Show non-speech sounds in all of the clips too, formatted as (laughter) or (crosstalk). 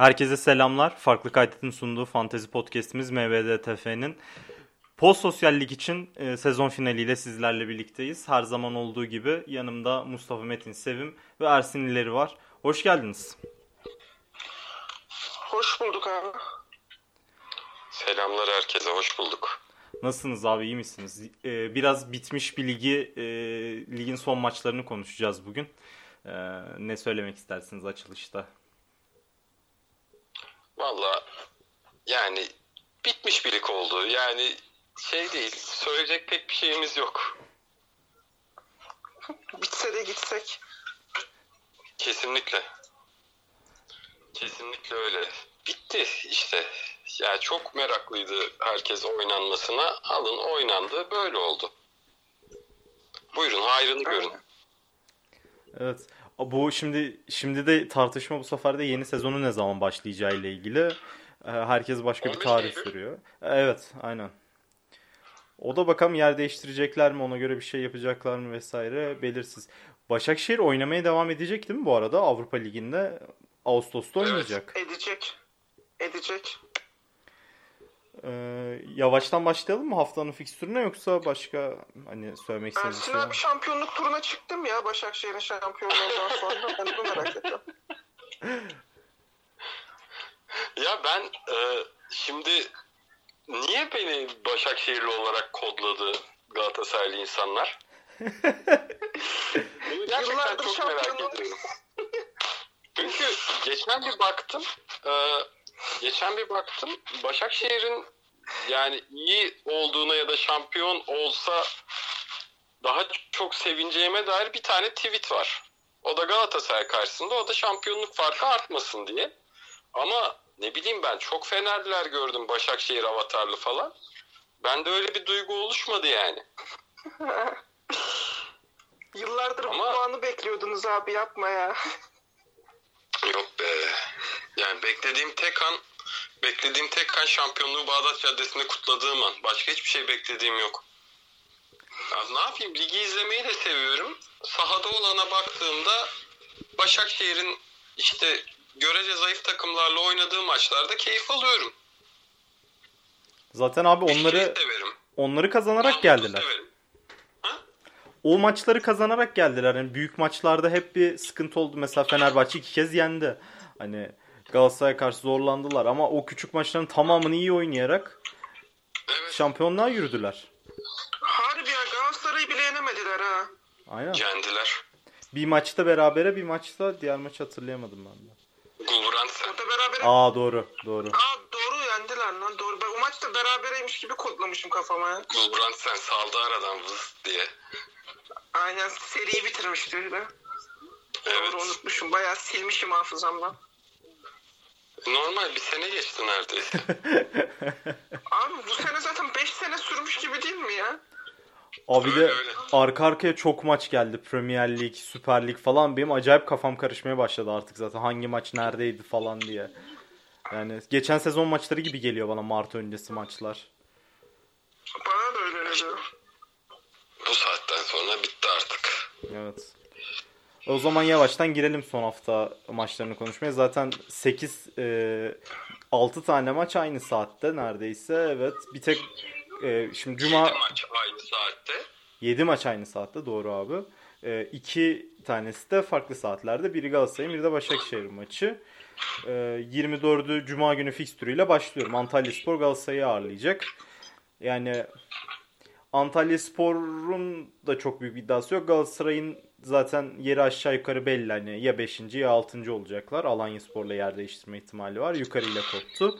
Herkese selamlar. Farklı Kaydet'in sunduğu fantezi podcastimiz MVDTF'nin post sosyallik için e, sezon finaliyle sizlerle birlikteyiz. Her zaman olduğu gibi yanımda Mustafa Metin Sevim ve Ersin İleri var. Hoş geldiniz. Hoş bulduk abi. Selamlar herkese, hoş bulduk. Nasılsınız abi, iyi misiniz? Ee, biraz bitmiş bir ligi, e, ligin son maçlarını konuşacağız bugün. Ee, ne söylemek istersiniz açılışta? Valla yani bitmiş bir lig oldu. Yani şey değil, söyleyecek pek bir şeyimiz yok. (laughs) Bitse de gitsek. Kesinlikle. Kesinlikle öyle. Bitti işte. Yani çok meraklıydı herkes oynanmasına. Alın oynandı, böyle oldu. Buyurun hayrını görün. Evet. Bu şimdi şimdi de tartışma bu sefer de yeni sezonu ne zaman başlayacağı ile ilgili. Ee, herkes başka bir tarih Eylül. sürüyor. Evet, aynen. O da bakalım yer değiştirecekler mi, ona göre bir şey yapacaklar mı vesaire belirsiz. Başakşehir oynamaya devam edecek değil mi bu arada Avrupa Ligi'nde? Ağustos'ta oynayacak. Evet, edecek. Edecek. Ee, yavaştan başlayalım mı haftanın fikstürüne yoksa başka hani söylemek istediğiniz şey abi şampiyonluk turuna çıktım ya Başakşehir'in şampiyonluğundan sonra. ben bunu merak ediyorum. (laughs) Ya ben e, şimdi niye beni Başakşehirli olarak kodladı Galatasaraylı insanlar? (laughs) Bunu gerçekten çok merak ediyorum. Çünkü geçen bir baktım e, geçen bir baktım Başakşehir'in yani iyi olduğuna ya da şampiyon olsa daha çok sevineceğime dair bir tane tweet var. O da Galatasaray karşısında o da şampiyonluk farkı artmasın diye. Ama ne bileyim ben çok Fenerliler gördüm Başakşehir avatarlı falan. Bende öyle bir duygu oluşmadı yani. (laughs) Yıllardır Ama... bu anı bekliyordunuz abi yapma ya. Yok be. Yani beklediğim tek an beklediğim tek an şampiyonluğu Bağdat Caddesi'nde kutladığım an. Başka hiçbir şey beklediğim yok. Ya ne yapayım? Ligi izlemeyi de seviyorum. Sahada olana baktığımda Başakşehir'in işte görece zayıf takımlarla oynadığı maçlarda keyif alıyorum. Zaten abi onları onları kazanarak geldiler. O maçları kazanarak geldiler. Yani büyük maçlarda hep bir sıkıntı oldu. Mesela Fenerbahçe iki kez yendi. Hani Galatasaray'a karşı zorlandılar ama o küçük maçların tamamını iyi oynayarak evet. şampiyonluğa yürüdüler. Harbi ya Galatasaray'ı bile yenemediler ha. Aynen. Yendiler. Bir maçta berabere bir maçta diğer maçı hatırlayamadım ben de. Gulbrandsen. Orada berabere... Aa doğru doğru. Aa doğru yendiler lan doğru. Ben o maçta berabereymiş gibi kodlamışım kafama ya. Gulbrandsen saldı aradan vız diye. Aynen seriyi bitirmişti öyle. Evet. Doğru unutmuşum. Bayağı silmişim hafızamdan. Normal bir sene geçti neredeyse. (laughs) Abi bu sene zaten 5 sene sürmüş gibi değil mi ya? Abi de arka arkaya çok maç geldi. Premier Lig, Süper Lig falan. Benim acayip kafam karışmaya başladı artık zaten. Hangi maç neredeydi falan diye. Yani geçen sezon maçları gibi geliyor bana Mart öncesi maçlar. Bana da öyle geliyor. Bitti artık. Evet. O zaman yavaştan girelim son hafta maçlarını konuşmaya. Zaten 8 e, 6 tane maç aynı saatte neredeyse. Evet. Bir tek e, şimdi cuma 7 maç aynı saatte. 7 maç aynı saatte doğru abi. E, iki tanesi de farklı saatlerde. Biri Galatasaray'ın, biri de Başakşehir maçı. E, 24'ü cuma günü fikstürüyle başlıyorum. Antalya Spor Galatasaray'ı ağırlayacak. Yani Antalya Spor'un da çok büyük bir iddiası yok. Galatasaray'ın zaten yeri aşağı yukarı belli. Hani ya 5. ya 6. olacaklar. Alanya Spor'la yer değiştirme ihtimali var. Yukarıyla koptu.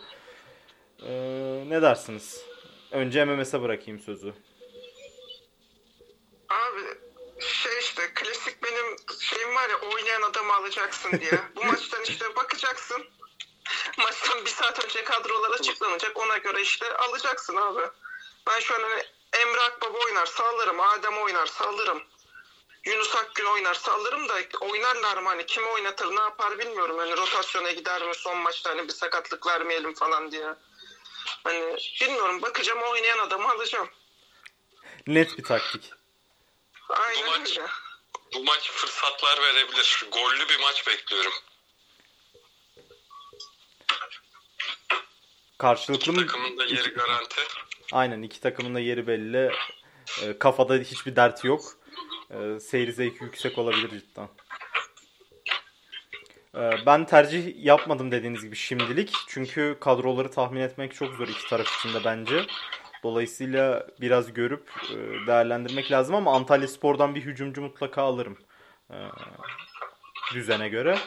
Ee, ne dersiniz? Önce MMS'e bırakayım sözü. Abi şey işte klasik benim şeyim var ya oynayan adamı alacaksın diye. (laughs) Bu maçtan işte bakacaksın. Maçtan bir saat önce kadrolar açıklanacak. Ona göre işte alacaksın abi. Ben şu an hani Emre Akbaba oynarsa alırım. Adem oynarsa alırım. Yunus Akgün oynarsa alırım da oynarlar mı hani kimi oynatır ne yapar bilmiyorum. Hani rotasyona gider mi son maçta hani bir sakatlık vermeyelim falan diye. Hani bilmiyorum bakacağım oynayan adamı alacağım. Net bir taktik. Aynen bu maç, öyle. Bu maç fırsatlar verebilir. Gollü bir maç bekliyorum. Karşılıklı mı? Takımın da yeri garanti. Aynen iki takımın da yeri belli. E, kafada hiçbir dert yok. E, seyir zevki yüksek olabilir cidden. E, ben tercih yapmadım dediğiniz gibi şimdilik. Çünkü kadroları tahmin etmek çok zor iki taraf için de bence. Dolayısıyla biraz görüp e, değerlendirmek lazım ama Antalya Spor'dan bir hücumcu mutlaka alırım. E, düzene göre.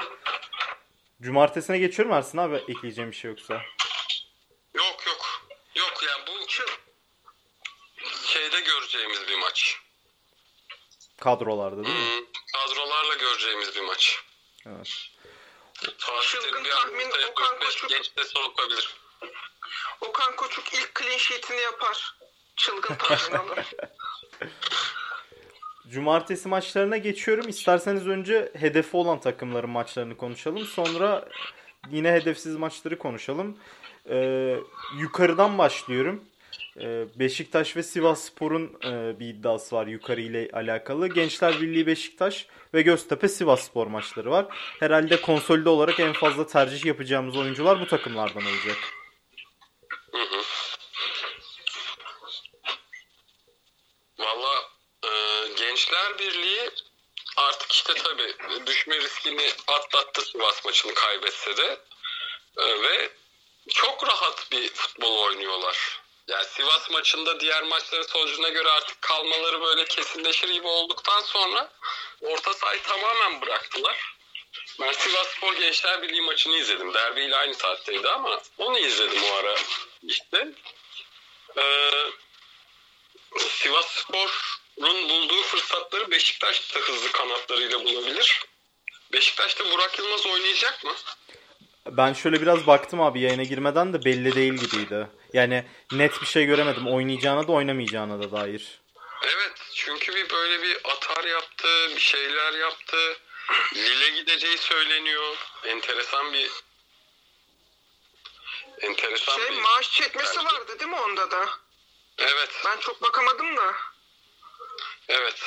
Cumartesine geçiyorum Ersin abi ekleyeceğim bir şey yoksa. Yok yok. Yok yani bu şeyde göreceğimiz bir maç. Kadrolarda değil mi? Hmm, kadrolarla göreceğimiz bir maç. Evet. Çılgın tahmin, Okan 4-5 Koçuk. genç de sokabilir. Okan Koçuk ilk clean sheet'ini yapar. Çılgın tahmin. (laughs) Cumartesi maçlarına geçiyorum. İsterseniz önce hedefi olan takımların maçlarını konuşalım. Sonra yine hedefsiz maçları konuşalım. Ee, yukarıdan başlıyorum. Ee, Beşiktaş ve Sivas Spor'un e, bir iddiası var yukarı ile alakalı. Gençler Birliği Beşiktaş ve Göztepe Sivas Spor maçları var. Herhalde konsolide olarak en fazla tercih yapacağımız oyuncular bu takımlardan olacak. Valla e, Gençler Birliği artık işte tabii düşme riskini atlattı Sivas maçını kaybetse de E, ve çok rahat bir futbol oynuyorlar. Yani Sivas maçında diğer maçların sonucuna göre artık kalmaları böyle kesinleşir gibi olduktan sonra orta sahayı tamamen bıraktılar. Ben Sivas Spor Gençler Birliği maçını izledim. Derbi ile aynı saatteydi ama onu izledim o ara işte. Ee, Sivas Spor'un bulduğu fırsatları Beşiktaş da hızlı kanatlarıyla bulabilir. Beşiktaş'ta Burak Yılmaz oynayacak mı? Ben şöyle biraz baktım abi yayına girmeden de belli değil gibiydi. Yani net bir şey göremedim. Oynayacağına da oynamayacağına da dair. Evet çünkü bir böyle bir atar yaptı, bir şeyler yaptı. Lille gideceği söyleniyor. Enteresan bir enteresan Şey bir maaş çekmesi vardı değil mi onda da? Evet. Ben çok bakamadım da. Evet.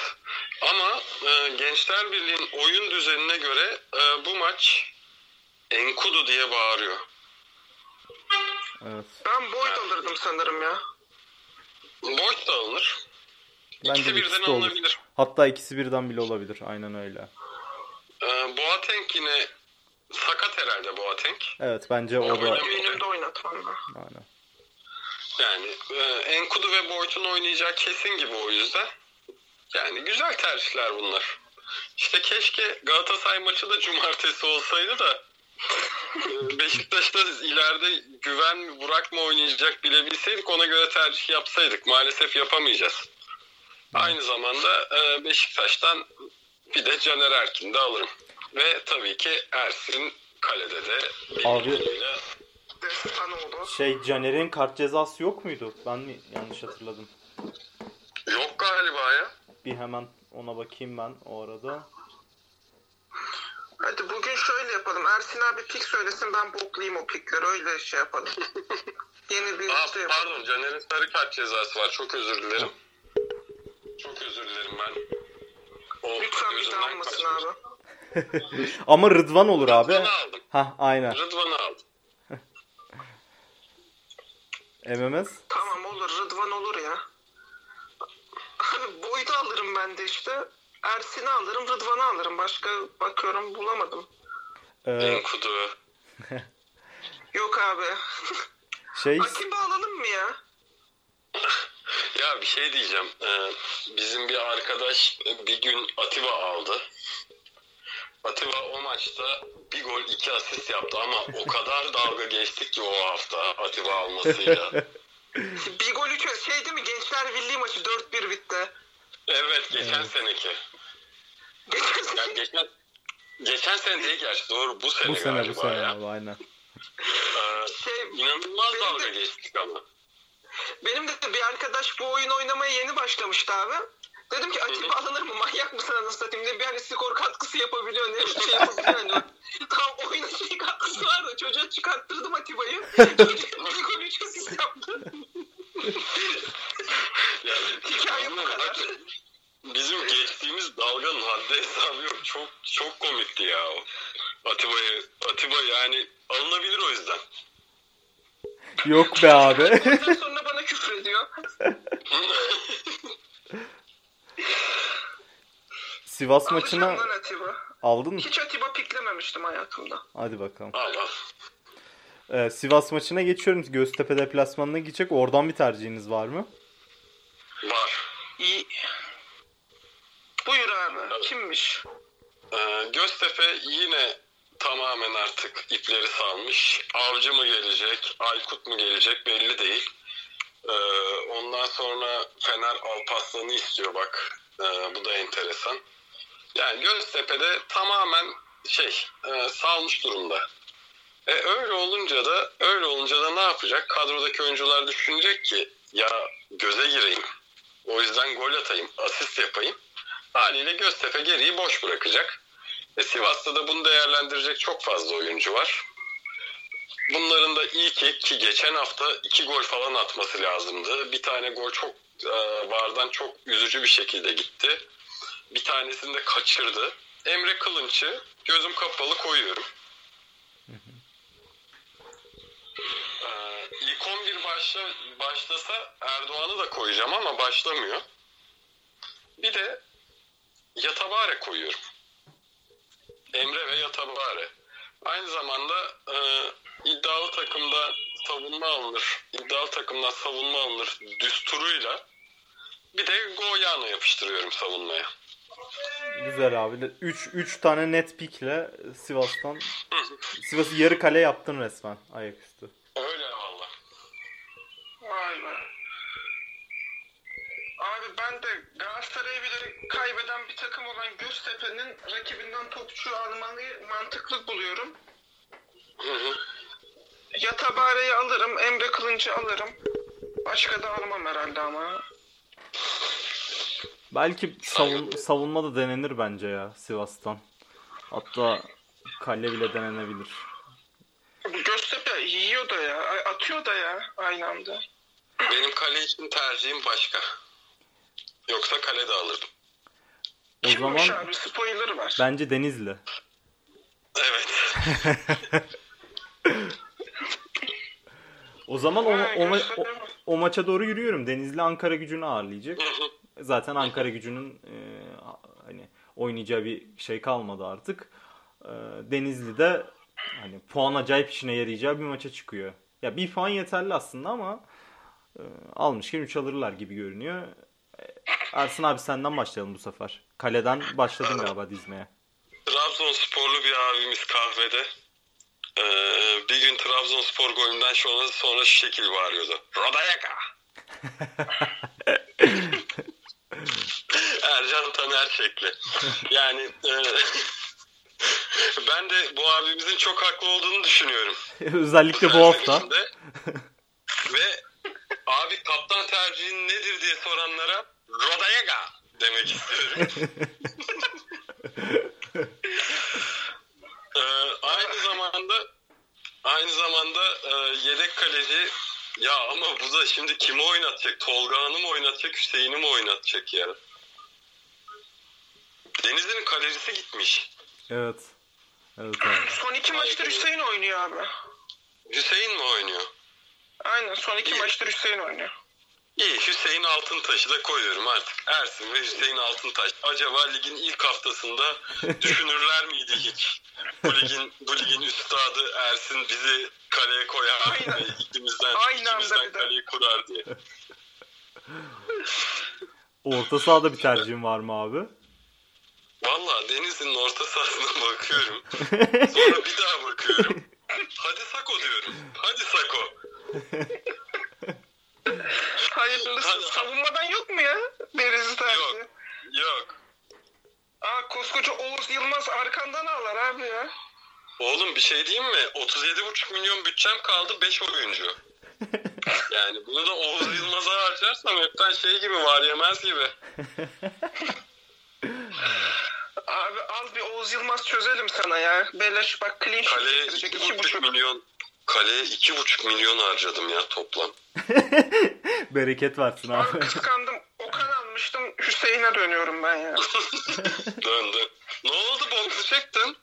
Ama e, Gençler Birliği'nin oyun düzenine göre e, bu maç Enkudu diye bağırıyor. Evet. Ben Boyd alırdım sanırım ya. Boyd da alınır. Bence İkisi de birden ikisi alınabilir. Hatta ikisi birden bile olabilir. Aynen öyle. E, Boateng yine sakat herhalde Boateng. Evet bence o da. Benim de oynatmam da. aynen. Yani e, Enkudu ve Boyd'un oynayacağı kesin gibi o yüzden. Yani güzel tercihler bunlar. İşte keşke Galatasaray maçı da cumartesi olsaydı da (laughs) Beşiktaş'ta ileride güven mi Burak mı oynayacak bilebilseydik ona göre tercih yapsaydık. Maalesef yapamayacağız. Aynı zamanda e, Beşiktaş'tan bir de Caner Erkin de alırım. Ve tabii ki Ersin kalede de bir Abi-. Şey Caner'in kart cezası yok muydu? Ben mi yanlış hatırladım? yok galiba ya. Bir hemen ona bakayım ben o arada. Hadi bugün şöyle yapalım. Ersin abi pik söylesin ben boklayayım o pikleri. Öyle şey yapalım. (laughs) Yeni bir Aa, şey yapalım. pardon Caner'in sarı kart cezası var. Çok özür dilerim. Çok özür dilerim ben. O Lütfen bir daha olmasın kaçmış. abi. (laughs) Ama Rıdvan olur abi. Rıdvan'ı aldım. Ha aynen. Rıdvan'ı aldım. (laughs) MMS. Tamam olur Rıdvan olur ya. Abi Boyd'u alırım ben de işte. Ersin'i alırım Rıdvan'ı alırım. Başka bakıyorum bulamadım. Ee, Enkudu. (laughs) Yok abi. (laughs) şey Atiba alalım mı ya? (laughs) Ya bir şey diyeceğim. Ee, bizim bir arkadaş bir gün Atiba aldı. Atiba o maçta bir gol iki asist yaptı ama o kadar dalga geçtik ki o hafta Atiba almasıyla. Bir gol üç şey değil mi? Gençler Birliği maçı 4-1 bitti. Evet geçen seneki. Geçen sene- Yani geçen geçen sene değil gerçi doğru bu sene bu sene bu sene ya. abi aynen. Ee, şey, inanılmaz dalga de- geçtik ama. benim de bir arkadaş bu oyun oynamaya yeni başlamıştı abi. Dedim ki Atiba alınır mı? Manyak mısın anasını satayım diye bir hani skor katkısı yapabiliyor ne bir şey yapabiliyor. Hani. (laughs) Tam oyuna şey katkısı var da çocuğa çıkarttırdım Atiba'yı. (laughs) bir gol üç asist yaptı. Yani, Hikaye bu kadar. Bizim geçtiğimiz dalganın haddi hesabı yok. Çok çok komikti ya o. Atiba'yı Atiba yani alınabilir o yüzden. Yok be abi. Ondan sonra bana küfür ediyor. Sivas Alacağım maçına lan Atiba. aldın mı? Hiç Atiba piklememiştim hayatımda. Hadi bakalım. Allah. Ee, Sivas maçına geçiyorum. Göztepe deplasmanına gidecek. Oradan bir tercihiniz var mı? Var. İyi. Buyur abi. Kimmiş? Ee, Göztepe yine tamamen artık ipleri salmış. Avcı mı gelecek, Aykut mu gelecek belli değil. Ee, ondan sonra Fener Alpaslan'ı istiyor bak. Ee, bu da enteresan. Yani Göztepe'de tamamen şey e, salmış durumda. E, öyle olunca da öyle olunca da ne yapacak? Kadrodaki oyuncular düşünecek ki ya göze gireyim. O yüzden gol atayım, asist yapayım. Haliyle Göztepe geriyi boş bırakacak. E, Sivas'ta da bunu değerlendirecek çok fazla oyuncu var. Bunların da iyi ki ki geçen hafta iki gol falan atması lazımdı. Bir tane gol çok e, vardan çok üzücü bir şekilde gitti. Bir tanesini de kaçırdı. Emre Kılınç'ı gözüm kapalı koyuyorum. Başla, başlasa Erdoğan'ı da koyacağım ama başlamıyor. Bir de Yatabare koyuyorum. Emre ve Yatabare. Aynı zamanda e, iddialı takımda savunma alınır. İddialı takımdan savunma alınır düsturuyla. Bir de Goyano yapıştırıyorum savunmaya. Güzel abi. 3 3 tane net pikle Sivas'tan Sivas'ı yarı kale yaptın resmen ayaküstü. Öyle valla. Abi ben de Galatasaray'ı bile kaybeden bir takım olan Göztepe'nin rakibinden topçu almayı mantıklı buluyorum. Hı hı. Yatabare'yi alırım, Emre Kılınç'ı alırım. Başka da almam herhalde ama. Belki savun, savunma da denenir bence ya Sivas'tan. Hatta kale bile denenebilir. Göztepe yiyor da ya, atıyor da ya aynı anda. Benim kale için tercihim başka. Yoksa kale de alırdım. O Kimmiş zaman abi spoiler ver. bence Denizli. Evet. (laughs) O zaman o, Ha, o, ma- o, o maça doğru yürüyorum. Denizli Ankara gücünü ağırlayacak. Zaten Ankara gücünün e, hani oynayacağı bir şey kalmadı artık. E, Denizli'de hani puan acayip işine yarayacağı bir maça çıkıyor. Ya bir puan yeterli aslında ama almışken 3 alırlar gibi görünüyor. E, Ersin abi senden başlayalım bu sefer. Kaleden başladın galiba dizmeye. Trabzonsporlu bir abimiz kahvede. Ee, bir gün Trabzonspor golünden sonra, sonra şu şekil bağırıyordu. Rodayaka! (laughs) Ercan Taner şekli. Yani e, (laughs) ben de bu abimizin çok haklı olduğunu düşünüyorum. Özellikle bu hafta. Ve abi kaptan tercihin nedir diye soranlara Rodayaga demek istiyorum. (laughs) Ee, aynı zamanda aynı zamanda e, yedek kaleci ya ama bu da şimdi kimi oynatacak? Tolga Hanım mı oynatacak? Hüseyin'i mi oynatacak ya? Denizli'nin kalecisi gitmiş. Evet. Evet abi. Son iki maçtır Hüseyin oynuyor abi. Hüseyin mi oynuyor? Aynen son iki İyi. maçtır Hüseyin oynuyor. İyi Hüseyin Altıntaş'ı da koyuyorum artık. Ersin ve Hüseyin Altıntaş. Acaba ligin ilk haftasında (laughs) düşünürler miydi hiç? Bu ligin, bu ligin üstadı Ersin bizi kaleye koyar Aynen. ve ikimizden, Aynı anda ikimizden kaleyi kurar diye. Orta sahada bir tercihin var mı abi? Valla Denizli'nin orta sahasına (laughs) bakıyorum. Sonra bir daha bakıyorum. Hadi Sako diyorum. Hadi Sako. (laughs) Hayırlısı savunmadan yok mu ya? Deriz tersi. Yok. Yok. Aa koskoca Oğuz Yılmaz arkandan ağlar abi ya. Oğlum bir şey diyeyim mi? 37,5 milyon bütçem kaldı 5 oyuncu. (laughs) Yani bunu da Oğuz Yılmaz'a harcarsam hepten şey gibi var yemez gibi. Abi al bir Oğuz Yılmaz çözelim sana ya. Beleş bak clean sheet Kaleye getirecek iki 2,5 buçuk. milyon kaleye 2,5 milyon harcadım ya toplam. (laughs) Bereket versin Abi abi. kıskandım. Okan almıştım. Hüseyin'e dönüyorum ben ya. (laughs) Döndü. Ne oldu boksacaktın?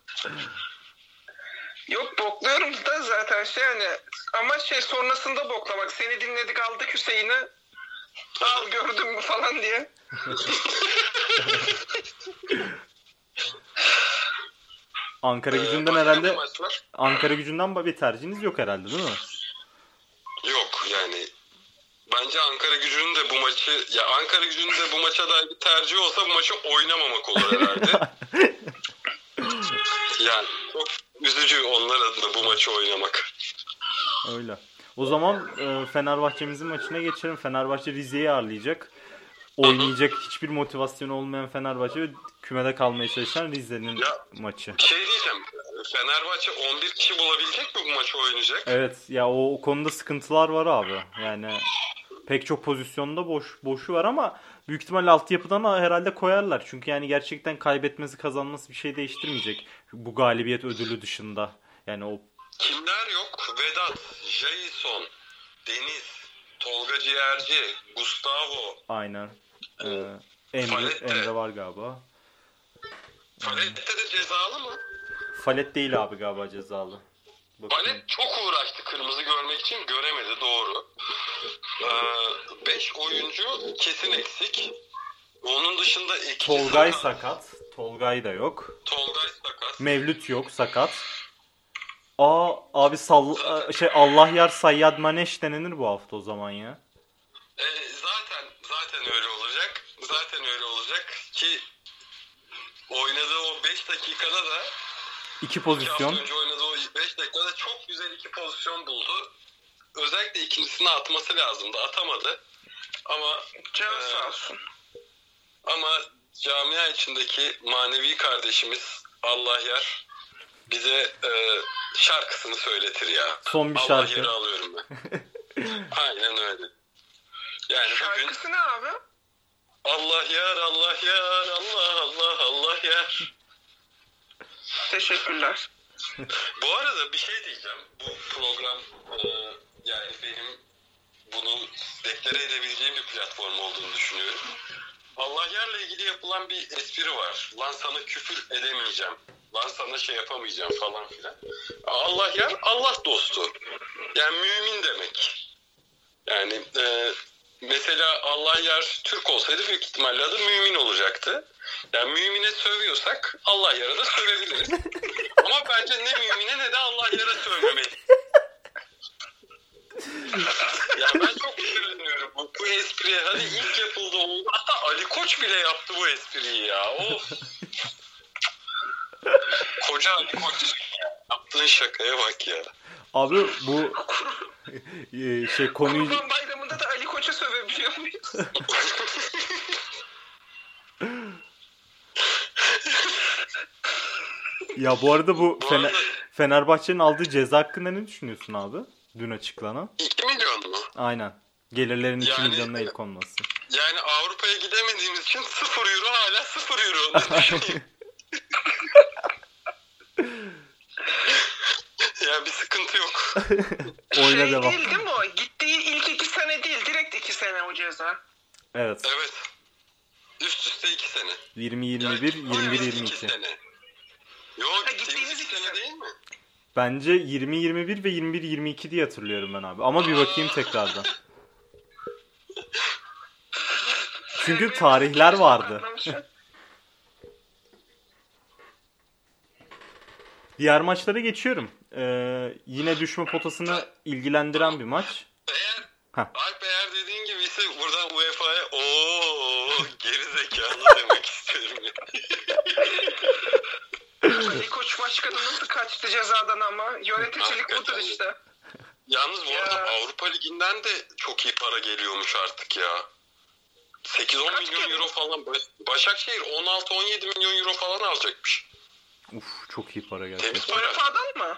Yok bokluyorum da zaten şey hani ama şey sonrasında boklamak. Seni dinledik aldık Hüseyin'i. Al gördün mü falan diye. (laughs) Ankara Ee, gücünden başka herhalde. Ankara gücünden bir tercihiniz yok herhalde değil mi? Yok yani bence Ankara gücünün de bu maçı ya Ankara gücünün de bu maça dair bir tercih olsa bu maçı oynamamak olur herhalde. (laughs) yani çok üzücü onlar adına bu maçı oynamak. Öyle. O zaman e, Fenerbahçe'mizin maçına geçelim. Fenerbahçe Rize'yi ağırlayacak. Oynayacak hiçbir motivasyonu olmayan Fenerbahçe ve kümede kalmaya çalışan Rize'nin Ya- maçı. Şey diyeceğim Fenerbahçe 11 kişi bulabilecek mi bu maçı oynayacak? Evet ya o, o konuda sıkıntılar var abi. Yani pek çok pozisyonda boş boşu var ama büyük ihtimalle altyapıdan da herhalde koyarlar. Çünkü yani gerçekten kaybetmesi kazanması bir şey değiştirmeyecek. Bu galibiyet ödülü dışında. Yani o Kimler yok? Vedat, Jason, Deniz, Tolga Ciğerci, Gustavo, aynen. Ee, Emre, Falette. Emre var galiba. Falette de cezalı mı? Falet değil abi galiba cezalı. Bakayım. Palet çok uğraştı kırmızı görmek için göremedi doğru. 5 oyuncu kesin eksik. Onun dışında ikisi Tolgay sakat. sakat. Tolgay da yok. Tolgay sakat. Mevlüt yok sakat. Aa abi sall şey Allah yar Sayyad Maneş denenir bu hafta o zaman ya. E, zaten zaten öyle olacak. Zaten öyle olacak ki oynadığı o 5 dakikada da İki iki hafta pozisyon. önce oynadığı o 5 dakikada çok güzel iki pozisyon buldu. Özellikle ikincisini atması lazımdı. Atamadı. Ama Canı Ee, sağ olsun. Ama camia içindeki manevi kardeşimiz Allah yar bize e, şarkısını söyletir ya. Son bir Allah şarkı. yeri alıyorum ben. (laughs) Aynen öyle. Yani bugün Şarkısı ne abi? Allah yar Allah yar Allah Allah Allah yar. Teşekkürler. Bu arada bir şey diyeceğim. Bu program e, yani benim bunu deklare edebileceğim bir platform olduğunu düşünüyorum. Allah yarla ilgili yapılan bir espri var. Lan sana küfür edemeyeceğim. Lan sana şey yapamayacağım falan filan. Allah yar Allah dostu. Yani mümin demek. Yani e, mesela Allah yar Türk olsaydı büyük ihtimalle adı mümin olacaktı. Yani mümine sövüyorsak Allah yara da sövebiliriz. (laughs) Ama bence ne mümine ne de Allah yara sövmemeli. ya ben çok sinirleniyorum bu, bu espriye. Hadi ilk yapıldı oldu. Hatta Ali Koç bile yaptı bu espriyi ya. Of. Koca Ali Koç. Yaptığın şakaya bak ya. Abi bu e, şey konuyu Kurban bayramında da Ali Koç'a sövebiliyor muyuz? ya bu arada bu Bu Fener- arada- Fenerbahçe'nin aldığı ceza hakkında ne düşünüyorsun abi? Dün açıklanan. 2 milyon mu? Aynen. Gelirlerin 2 Yani- milyonuna el konması. Yani Avrupa'ya gidemediğimiz için 0 euro hala 0 euro. (laughs) (laughs) (laughs) Ya bir sıkıntı yok. (laughs) Oyuna şey devam. değil değil mi o? Gittiği ilk iki sene değil, direkt iki sene o ceza. Evet. Evet. Üst üste 2 sene. 20 Yani 21 gittiğimiz 21 iki 22. sene. Yok Ha, gittiğimiz gittiğimiz 2 iki sene sene. değil mi? Bence 20 21 ve 21 22 diye hatırlıyorum ben abi. Ama bir bakayım tekrardan. (laughs) Çünkü tarihler vardı. Diğer maçlara geçiyorum. Ee, yine düşme potasını ilgilendiren bir maç. Eğer. Alp eğer dediğin gibi ise buradan UEFA'ya ooo geri zekalı demek istiyorum ya. Ali (laughs) Koç başkanı nasıl kaçtı cezadan ama? Yöneticilik budur işte. Yalnız bu Ya. arada Avrupa Ligi'nden de çok iyi para geliyormuş artık ya. 8-10 Kaç milyon geliyor? euro falan. Baş- Başakşehir 16-17 milyon euro falan alacakmış. Uf çok iyi para Temiz gerçekten. para. UEFA'dan mı?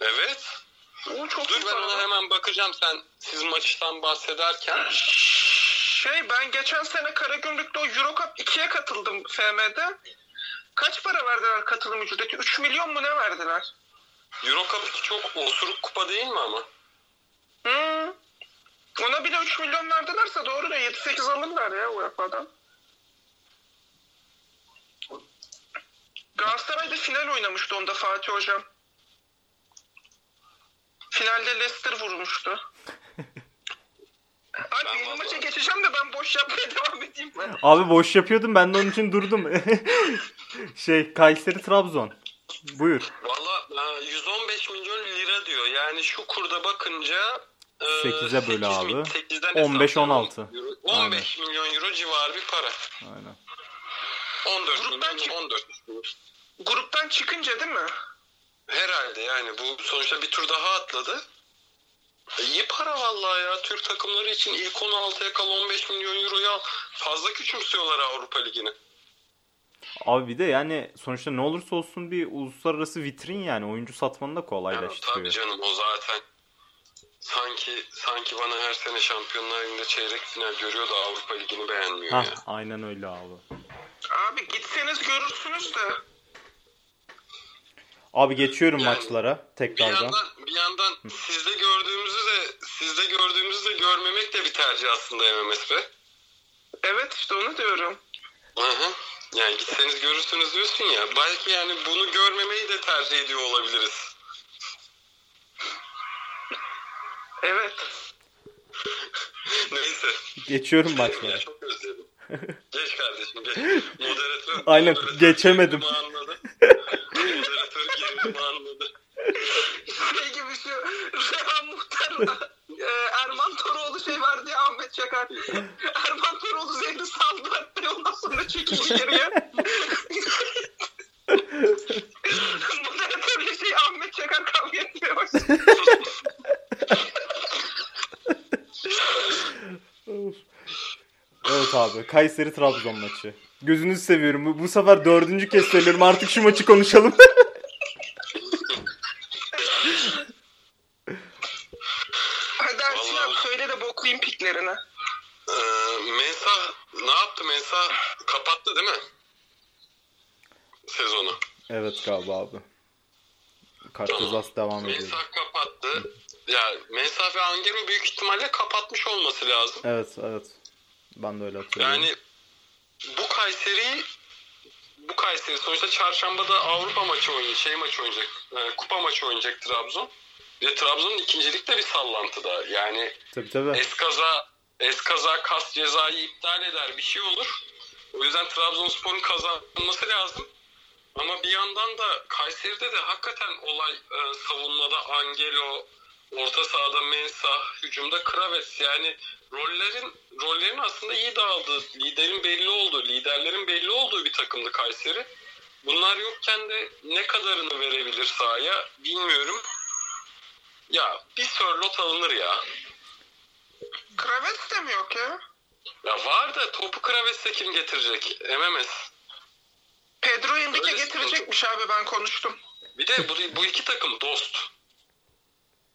Evet. Oo, çok Dur iyi ben para. ona hemen bakacağım sen siz maçtan bahsederken. Şey ben geçen sene Karagümrük'te o Eurocup 2'ye katıldım FM'de. Kaç para verdiler katılım ücreti? 3 milyon mu ne verdiler? Euro Cup 2 çok osuruk kupa değil mi ama? Hmm. Ona bile 3 milyon verdilerse doğru da 7-8 alırlar ya UEFA'dan. Galatasaray'da final oynamıştı onda Fatih Hocam. Finalde Leicester vurmuştu. (laughs) Abi Ben yeni maça geçeceğim de ben boş yapmaya (laughs) devam edeyim ben. Abi boş yapıyordum ben de onun için durdum. (laughs) şey Kayseri Trabzon. Buyur. Valla e, 115 milyon lira diyor. Yani şu kurda bakınca e, 8'e böl 8 abi. mi- 8'den 15-16. euro. 15 milyon euro civarı bir para. Aynen. 14 Gruptan milyon, çık- 14. Gruptan çıkınca değil mi? Herhalde yani bu sonuçta bir tur daha atladı. E, iyi para vallahi ya. Türk takımları için ilk 16'ya kal 15 milyon euroyu al. Fazla küçümsüyorlar Avrupa Ligi'ni. Abi bir de yani sonuçta ne olursa olsun bir uluslararası vitrin yani oyuncu satmanı da Ya, kolaylaştırıyor. tabii canım o zaten. Sanki sanki bana her sene Şampiyonlar Ligi'nde çeyrek final görüyor da Avrupa Ligi'ni beğenmiyor Hah ya. aynen öyle abi. Abi gitseniz görürsünüz de. Abi geçiyorum Yani maçlara Bir tekrardan. yandan bir yandan sizde gördüğümüzü de sizde gördüğümüzü de görmemek de bir tercih aslında MMS be. Evet işte onu diyorum. Hı hı. Yani gitseniz görürsünüz diyorsun ya. Belki yani bunu görmemeyi de tercih ediyor olabiliriz. Evet. (laughs) Neyse. Geçiyorum (laughs) maçlara. çok özledim. Geç kardeşim geç. Moderatör. Aynen, moderatör geçemedim. Anladı. Moderatör gerilimi anladı. Şey gibi şu Rehan Muhtar'la e, Erman Toroğlu şey vardı ya Ahmet Çakar. Erman Toroğlu zehri saldı hatta ondan sonra çekildi geriye. Moderatörle şey Ahmet Çakar kavga etmeye başladı. Evet abi Kayseri Trabzon maçı. Gözünüzü seviyorum. Bu, bu sefer dördüncü kez söylüyorum. Artık şu maçı konuşalım. (laughs) Hadi Ersin Vallahi- abi söyle de boklayayım piklerini. Ee, Mensah ne yaptı? Mensah kapattı değil mi? Sezonu. evet galiba abi. Kart Tamam. cezası devam ediyor. Mensah kapattı. Ya Mensah ve Angelo büyük ihtimalle kapatmış olması lazım. Evet evet. Ben de öyle hatırlıyorum. Yani bu Kayseri bu Kayseri sonuçta çarşambada Avrupa maçı oynayacak, şey maçı oynayacak, e, kupa maçı oynayacak Trabzon. Ve Trabzon'un ikincilikte bir sallantıda. Yani Tabii tabii. eskaza eskaza kas cezayı iptal eder bir şey olur. O yüzden Trabzonspor'un kazanması lazım. Ama bir yandan da Kayseri'de de hakikaten olay e, savunmada Angelo, orta sahada Mensah, hücumda Kraves yani rollerin rollerin aslında iyi dağıldığı, liderin belli olduğu, liderlerin belli olduğu bir takımdı Kayseri. Bunlar yokken de ne kadarını verebilir sahaya bilmiyorum. Ya bir Sörlot alınır ya. Kravet de mi yok ya? Ya var da topu Kraves'e kim getirecek? MMS. Pedro Henrique Öyle getirecekmiş abi ben konuştum. Bir de bu, bu iki takım dost.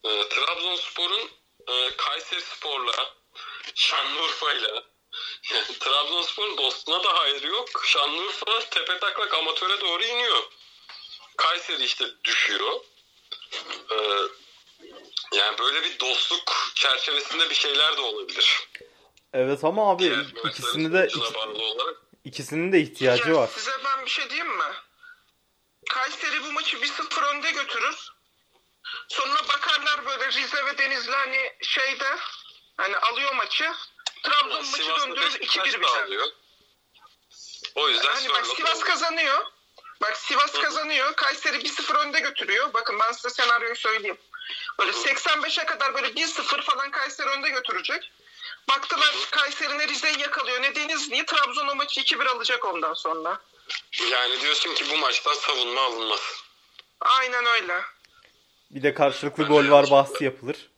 Ee, Trabzonspor'un e, Kayseri Spor'la, Şanlıurfa'yla yani Trabzonspor'un dostuna da hayır yok. Şanlıurfa tepe taklak amatöre doğru iniyor. Kayseri işte düşüyor. Ee, yani böyle bir dostluk çerçevesinde bir şeyler de olabilir. Evet ama abi Diğer ikisini de ikisinin de ihtiyacı Ya var. Size ben bir şey diyeyim mi? Kayseri bu maçı 1-0 önde götürür. Sonra bakarlar böyle Rize ve Denizli hani şeyde hani alıyor maçı. Trabzon maçı döndürür Beşiktaş 2-1 da biter. O yüzden Hani bak Sivas alıyor. kazanıyor. Bak Sivas Hı. kazanıyor. Kayseri 1-0 önde götürüyor. Bakın ben size senaryoyu söyleyeyim. Böyle 85'e kadar böyle 1-0 falan Kayseri önde götürecek. Baktılar Kayseri ne Rize'yi yakalıyor ne Denizli'yi. Trabzon o maçı 2-1 alacak ondan sonra. Yani diyorsun ki bu maçtan savunma alınmaz. Aynen öyle. Bir de karşılıklı gol var bahsi yapılır.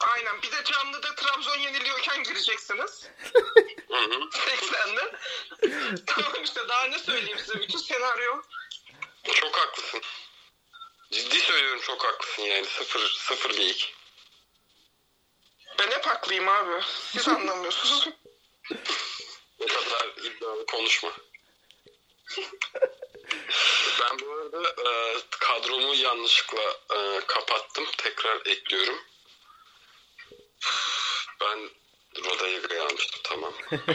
Aynen. Bir de canlıda Trabzon yeniliyorken gireceksiniz. Hı hı. 80'de. (laughs) tamam işte daha ne söyleyeyim size. Bütün senaryo. Çok haklısın. Ciddi söylüyorum çok haklısın yani. Sıfır, sıfır iki. Ben hep haklıyım abi. Siz anlamıyorsunuz. (laughs) O kadar iddialı konuşma. (laughs) ben bu arada e, kadromu yanlışlıkla e, kapattım. Tekrar ekliyorum. Ben Rodayega'yı almıştım tamam. (laughs)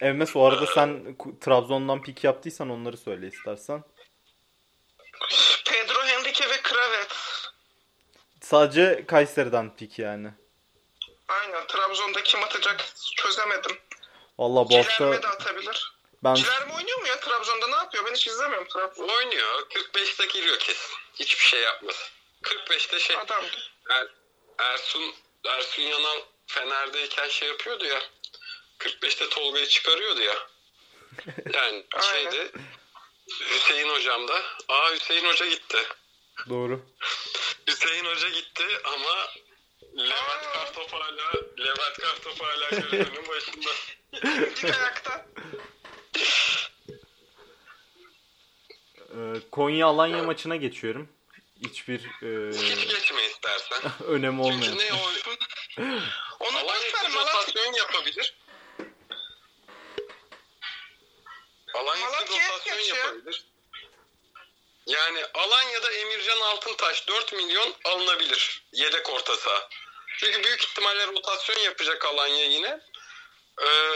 Evmes o arada sen Ku- Trabzon'dan pik yaptıysan onları söyle istersen. Pedro Henrique ve Kravet. Sadece Kayseri'den pik yani. Aynen. Trabzon'da kim atacak çözemedim. Valla bu hafta Cilerme de atabilir. Ben Cilerme oynuyor mu ya Trabzon'da ne yapıyor? Ben hiç izlemiyorum Trabzon'u. Oynuyor. 45'te giriyor kesin. Hiçbir şey yapmaz. 45'te şey Adam. Er, Ersun Ersun Yanal Fener'deyken şey yapıyordu ya. 45'te Tolga'yı çıkarıyordu ya. (laughs) Yani şeyde Hüseyin hocam da. Aa Hüseyin hoca gitti. doğru. Hüseyin hoca gitti ama Levent. Kartop hala Levent Kartop hala (laughs) gözünün başında. Dik ayakta. Konya Alanya maçına geçiyorum. Hiçbir e, Hiç geçme istersen. (laughs) önemi olmayan. Çünkü ne o (laughs) Onu Alanya boş ver için Malatya. rotasyon yapabilir. Alanya için Malatya'ya rotasyon yapabilir. Yani Alanya'da Emircan Altıntaş 4 milyon alınabilir. Yedek orta saha. Çünkü büyük ihtimalle rotasyon yapacak Alanya yine. Ee,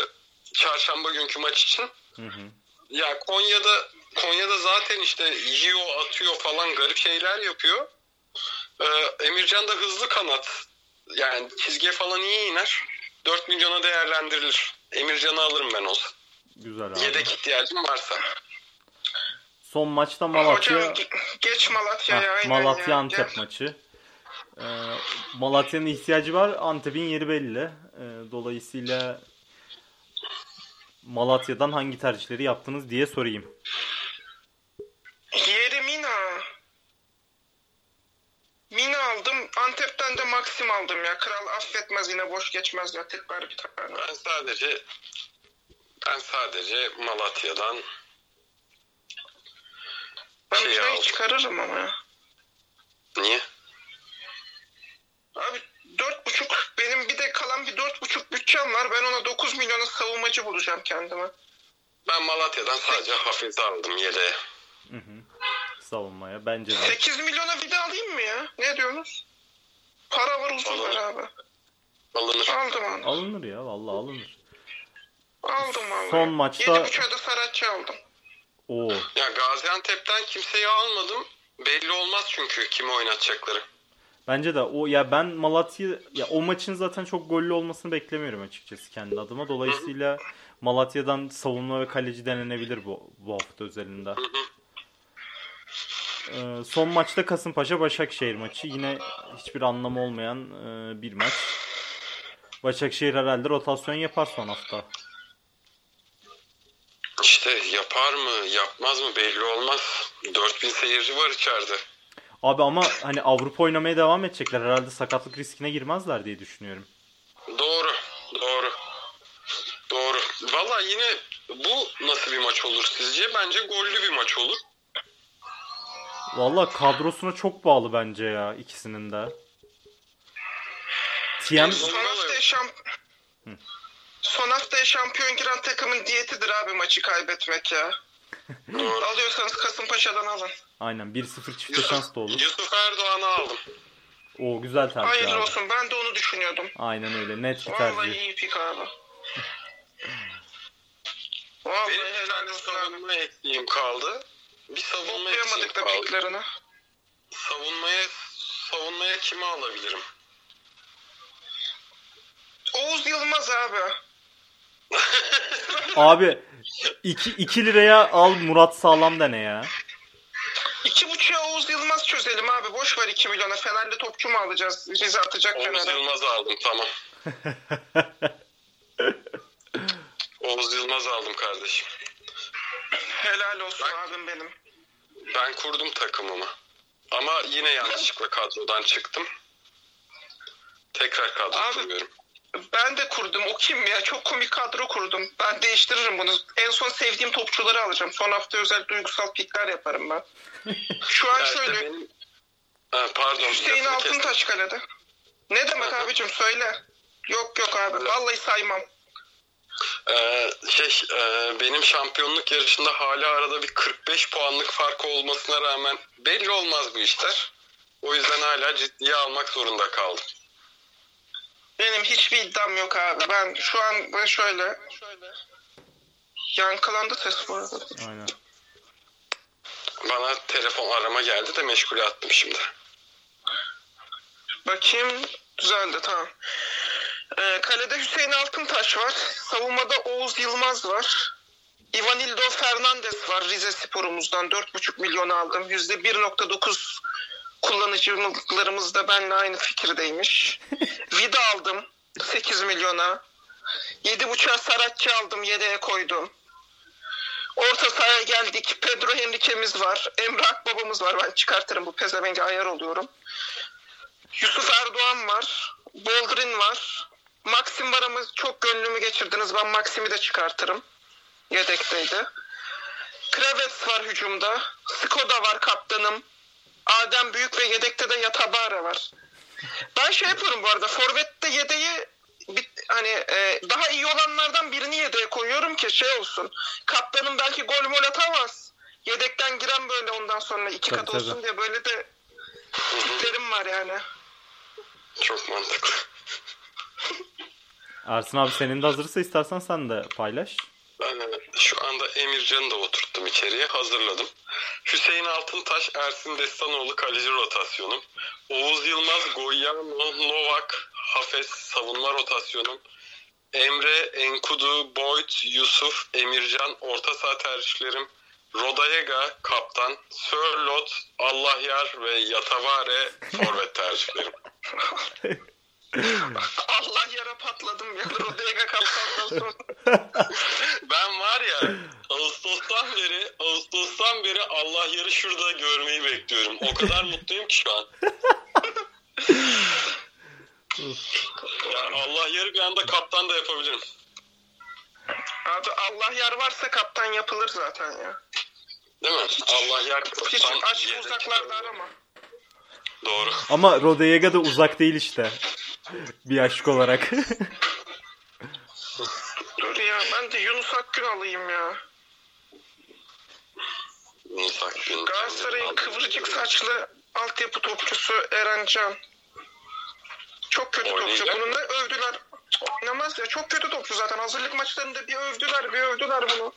çarşamba günkü maç için. Hı hı. Ya Konya'da Konya'da zaten işte yiyor, atıyor falan garip şeyler yapıyor. Ee, Emircan da hızlı kanat. Yani çizgiye falan iyi iner. 4 milyona değerlendirilir. Emircan'ı alırım ben olsa. Güzel abi. Yedek ihtiyacım varsa. Son maçta Malatya Hocam ge- geç Malatya'ya aynen Malatya ya. Antep Gel. maçı. Ee, Malatya'nın ihtiyacı var. Antep'in yeri belli. Ee, dolayısıyla Malatya'dan hangi tercihleri yaptınız diye sorayım. Yeri Mina. Mina aldım. Antep'ten de Maxim aldım ya. Kral geçmez ya. Tekrar bir tane. Ben sadece ben sadece Malatya'dan Ben şey aldım. çıkarırım ama ya. Niye? Abi dört buçuk benim bir de kalan bir dört buçuk bütçem var. Ben ona 9 milyona savunmacı bulacağım kendime. Ben Malatya'dan sadece Hafiz'i aldım yedeğe. Hı hı. Savunmaya bence de. 8 milyona bir de alayım mı ya? Ne diyorsunuz? Para var uzun var abi. Alınır. Aldım onu. Alınır ya vallahi alınır. Aldım vallahi. Son maçta- 7.5'a da Saratçı aldım. Oo. Ya Gaziantep'ten kimseyi almadım. Belli olmaz çünkü kimi oynatacakları. Bence de o ya ben Malatya ya o maçın zaten çok gollü olmasını beklemiyorum açıkçası kendi adıma. Dolayısıyla Malatya'dan savunma ve kaleci denenebilir bu bu hafta özelinde. Ee, son maçta Kasımpaşa Başakşehir maçı. Yine hiçbir anlamı olmayan e, bir maç. Başakşehir herhalde rotasyon yapar son hafta. İşte yapar mı yapmaz mı belli olmaz. 4000 seyirci var içeride. Abi ama hani Avrupa oynamaya devam edecekler. Herhalde sakatlık riskine girmezler diye düşünüyorum. Doğru. Doğru. Doğru. Valla yine bu nasıl bir maç olur sizce? Bence gollü bir maç olur. Valla kadrosuna çok bağlı bence ya ikisinin de. TM Son haftaya şamp... Son haftaya şampiyon giren takımın diyetidir abi maçı kaybetmek ya. (laughs) Doğru. Alıyorsanız Kasımpaşa'dan alın. aynen 1-0 çifte şans da olur. Yusuf Erdoğan'ı aldım. O güzel tercih Hayırlı abi. olsun ben de onu düşünüyordum. Aynen öyle net bir Vallahi tercih. iyi pik abi. (laughs) Vallahi Benim bir tane savunma eksiğim kaldı. Bir savunma eksiğim Toplayamadık da kaldı. piklerini. Savunmaya savunmaya kimi alabilirim? Oğuz Yılmaz abi. (laughs) Abi 2 2 liraya al Murat Sağlam dene ya. İki buçuğa Oğuz Yılmaz çözelim abi. Boş ver 2 milyona. Fenerli topçu mu alacağız? Rize atacak Oğuz Fener'e. Yılmaz aldım tamam. (laughs) Oğuz Yılmaz aldım kardeşim. Helal olsun Bak. abim benim. Ben kurdum takımımı. Ama yine yanlışlıkla kadrodan çıktım. Tekrar kadro Abi- kuruyorum. Ben de kurdum. O kim ya? Çok komik kadro kurdum. Ben değiştiririm bunu. En son sevdiğim topçuları alacağım. Son hafta özel duygusal pikler yaparım ben. (laughs) Şu an şöyle. benim... Ha, pardon. Hüseyin. Altıntaş kalede. Ne demek abicim söyle. Yok yok abi. Vallahi saymam. Ee, şey, e, benim şampiyonluk yarışında hala arada bir 45 puanlık fark olmasına rağmen belli olmaz bu işler. O yüzden hala ciddiye almak zorunda kaldım. Benim hiçbir iddiam yok abi. Ben şu an ben şöyle. Yankılandı ses bu arada. Aynen. Bana telefon arama geldi de meşgule attım şimdi. Bakayım. Düzeldi tamam. Ee, kalede Hüseyin Altıntaş var. Savunmada Oğuz Yılmaz var. Ivanildo Fernandez var Rize Spor'umuzdan. 4,5 milyon aldım. %1.9 kullanıcılarımız da benimle aynı fikirdeymiş. (laughs) Vida aldım 8 milyona. 7.5'a Saratçı aldım yedeğe koydum. Orta sahaya geldik. Pedro Henrique'miz var. Emre Akbaba'mız var. Ben çıkartırım bu pezevenge ayar oluyorum. Yusuf Erdoğan var. Boldrin var. Maxim var ama çok gönlümü geçirdiniz. Ben Maxim'i de çıkartırım. Yedekteydi. Kravets var hücumda. Skoda var kaptanım. Adem Büyük ve yedekte de Yatabara var. Ben şey yapıyorum bu arada. Forvet'te yedeği bir, hani e, daha iyi olanlardan birini yedeğe koyuyorum ki şey olsun. Kaptanım belki gol mol atamaz. Yedekten giren böyle ondan sonra iki Tabii, kat tabii. olsun diye böyle de tiplerim var yani. Çok mantıklı. Ersin abi senin de hazırsa istersen sen de paylaş. Şu anda Emircan'ı da oturttum içeriye. Hazırladım. Hüseyin Altıntaş, Ersin Destanoğlu kaleci rotasyonum. Oğuz Yılmaz, Goyano, Novak, Hafez savunma rotasyonum. Emre, Enkudu, Boyd, Yusuf, Emircan orta saha tercihlerim. Rodayega kaptan, Sörlot, Allahyar ve Yatavare forvet tercihlerim. (laughs) (laughs) Allah yara patladım ya. Rodega kaptandan sonra. (laughs) Ben var ya Ağustos'tan beri Ağustos'tan beri Allah yarı şurada görmeyi bekliyorum. O kadar mutluyum ki şu an. Yani Allah yarı bir anda kaptan da yapabilirim. Abi Allah yar varsa kaptan yapılır zaten ya. Değil mi? Allah yer Hiç kaptan. aşk uzaklarda arama. Doğru. Ama Rodayega da uzak değil işte. Bir aşk olarak. (laughs) Dur ya ben de Yunus Akgün alayım ya. Yunus Akgün. Galatasaray'ın kıvırcık saçlı altyapı topçusu Eren Can. Çok kötü topçu. Oynayacak Bunu ne övdüler? Oynamaz ya. Çok kötü topçu zaten. Hazırlık maçlarında bir övdüler, bir övdüler bunu.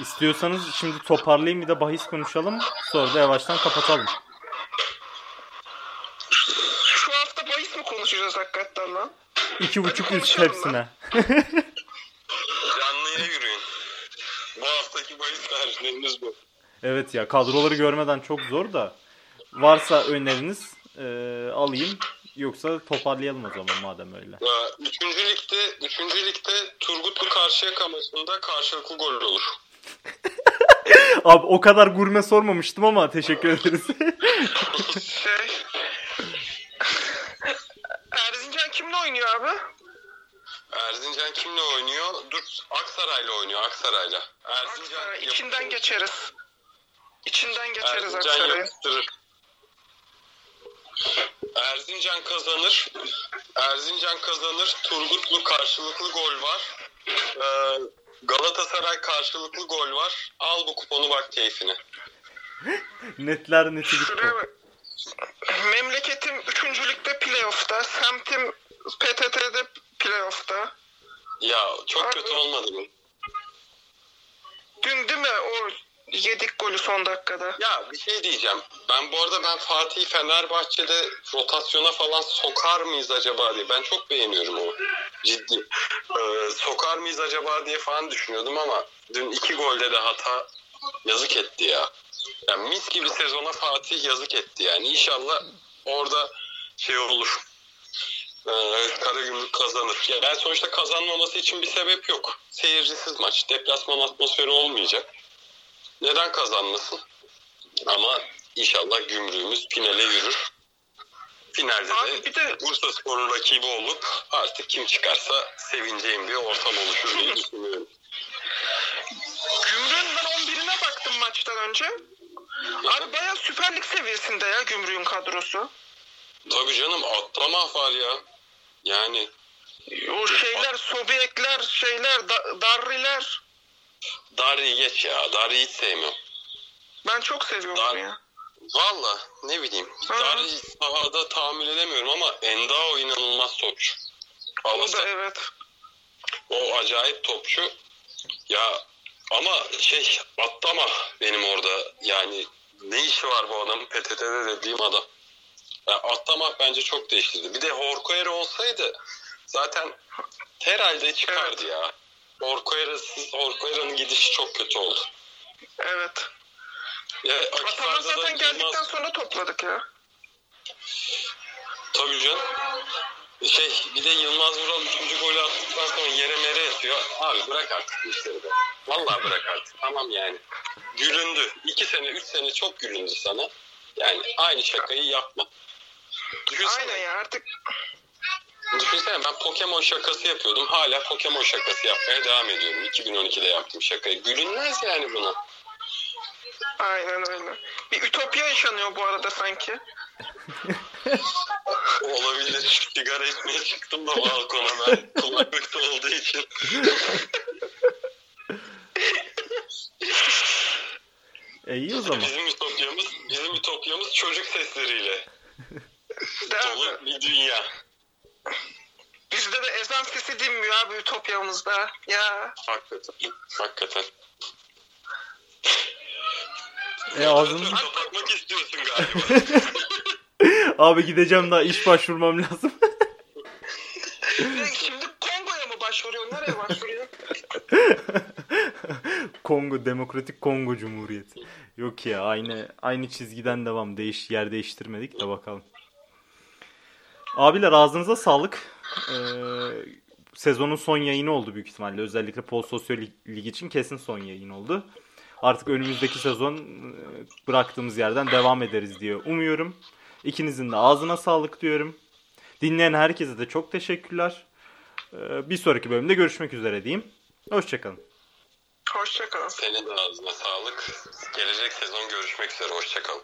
İstiyorsanız şimdi toparlayayım bir de bahis konuşalım. Sonra da yavaştan kapatalım. Şu hafta bahis mi konuşacağız hakikaten lan? İki buçuk konuşalım hepsine. Canlıya yürüyün. Bu haftaki bahis tercihlerimiz bu. evet ya kadroları görmeden çok zor da. Varsa öneriniz e, alayım. Yoksa toparlayalım o zaman madem öyle. Ee, Üçüncü ligde, üçüncü ligde Turgutlu Karşıyaka maçında karşılıklı gol olur. (laughs) Abi o kadar gurme sormamıştım ama teşekkür ederiz. (laughs) Şey... oynuyor abi? Erzincan kimle oynuyor? Dur Aksaray'la oynuyor Aksaray'la. Erzincan Aksaray, yapıştırır. içinden geçeriz. İçinden geçeriz Erzincan Aksaray'ın. yapıştırır. Erzincan kazanır. Erzincan kazanır. Turgutlu karşılıklı gol var. Ee, Galatasaray karşılıklı gol var. Al bu kuponu bak keyfine. (laughs) Netler neti bitti. Memleketim 3. ligde playoff'ta. Semtim PTT'de playoff'ta. Ya çok Abi. kötü olmadı mı? Dün değil mi o yedik golü son dakikada? Ya bir şey diyeceğim. Ben bu arada ben Fatih Fenerbahçe'de rotasyona falan sokar mıyız acaba diye. Ben çok beğeniyorum o. Ciddi. Ee, sokar mıyız acaba diye falan düşünüyordum ama dün iki golde de hata yazık etti ya. Yani mis gibi sezona Fatih yazık etti yani. İnşallah orada şey olur. Ee, Karagümrük kazanır. Ya ben sonuçta kazanmaması için bir sebep yok. Seyircisiz maç. Deplasman atmosferi olmayacak. Neden kazanmasın? Ama inşallah gümrüğümüz finale yürür. Finalde Abi de bir de Bursa Spor'un rakibi olup artık kim çıkarsa sevineceğim bir ortam oluşur diye düşünüyorum. Gümrük'ün ben 11'ine baktım maçtan önce. Abi bayağı Süper Lig seviyesinde ya Gümrük'ün kadrosu. Tabii canım atlama var ya. Yani O şeyler, Sobiekler, şeyler, da, Darriler. Dari geç ya. Dari hiç sevmiyorum. Ben çok seviyorum Dar- ya. Valla ne bileyim. Hı. Dari sahada tahammül edemiyorum ama Endao inanılmaz topçu. O da evet. O acayip topçu. Ya ama şey atlama benim orada yani ne işi var bu adamın PTT'de dediğim adam. Yani atlamak bence çok değiştirdi. Bir de Horkoyer olsaydı zaten herhalde çıkardı ya. Horkoyer'sız Horkoyer'ın gidişi çok kötü oldu. Evet. Ya, Ataman zaten geldikten Yılmaz- sonra topladık ya. Tabii canım. Şey bir de Yılmaz Vural 3. golü attıktan sonra yere mere yatıyor. Abi bırak artık bu işleri be. Vallahi bırak artık. Tamam yani. Gülündü. 2 sene 3 sene çok gülündü sana. Yani aynı şakayı yapma. Düşünsene, Aynen ya artık düşünsene ben Pokemon şakası yapıyordum. Hala Pokemon şakası yapmaya devam ediyorum. 2012'de yaptım şakayı. Gülünmez yani buna. aynen öyle. Bir ütopya yaşanıyor bu arada sanki. (laughs) Olabilir. Sigara içmeye çıktım da balkona ben. Kulaklıkta olduğu için. E iyi o zaman. Bizim ütopyamız, bizim ütopyamız çocuk sesleriyle? Dolu bir dünya. Bizde de ezan sesi dinmiyor abi ütopyamızda. Ya Hakikaten. Hakikaten. E ağzını... kapatmak istiyorsun galiba. (laughs) Abi gideceğim daha iş başvurmam lazım. Şimdi Kongo'ya mı başvuruyor? Nereye başvuruyor? (laughs) Kongo Demokratik Kongo Cumhuriyeti. Yok ya aynı aynı çizgiden devam. Değiş yer değiştirmedik de bakalım. Abiler ağzınıza sağlık. Ee, sezonun son yayını oldu büyük ihtimalle. Özellikle Pol Sosyo Lig- için kesin son yayın oldu. Artık önümüzdeki sezon e, bıraktığımız yerden devam ederiz diye umuyorum. İkinizin de ağzına sağlık diyorum. Dinleyen herkese de çok teşekkürler. Ee, bir sonraki bölümde görüşmek üzere diyeyim. Hoşçakalın. Hoşçakalın. Senin de ağzına sağlık. Gelecek sezon görüşmek üzere. Hoşçakal.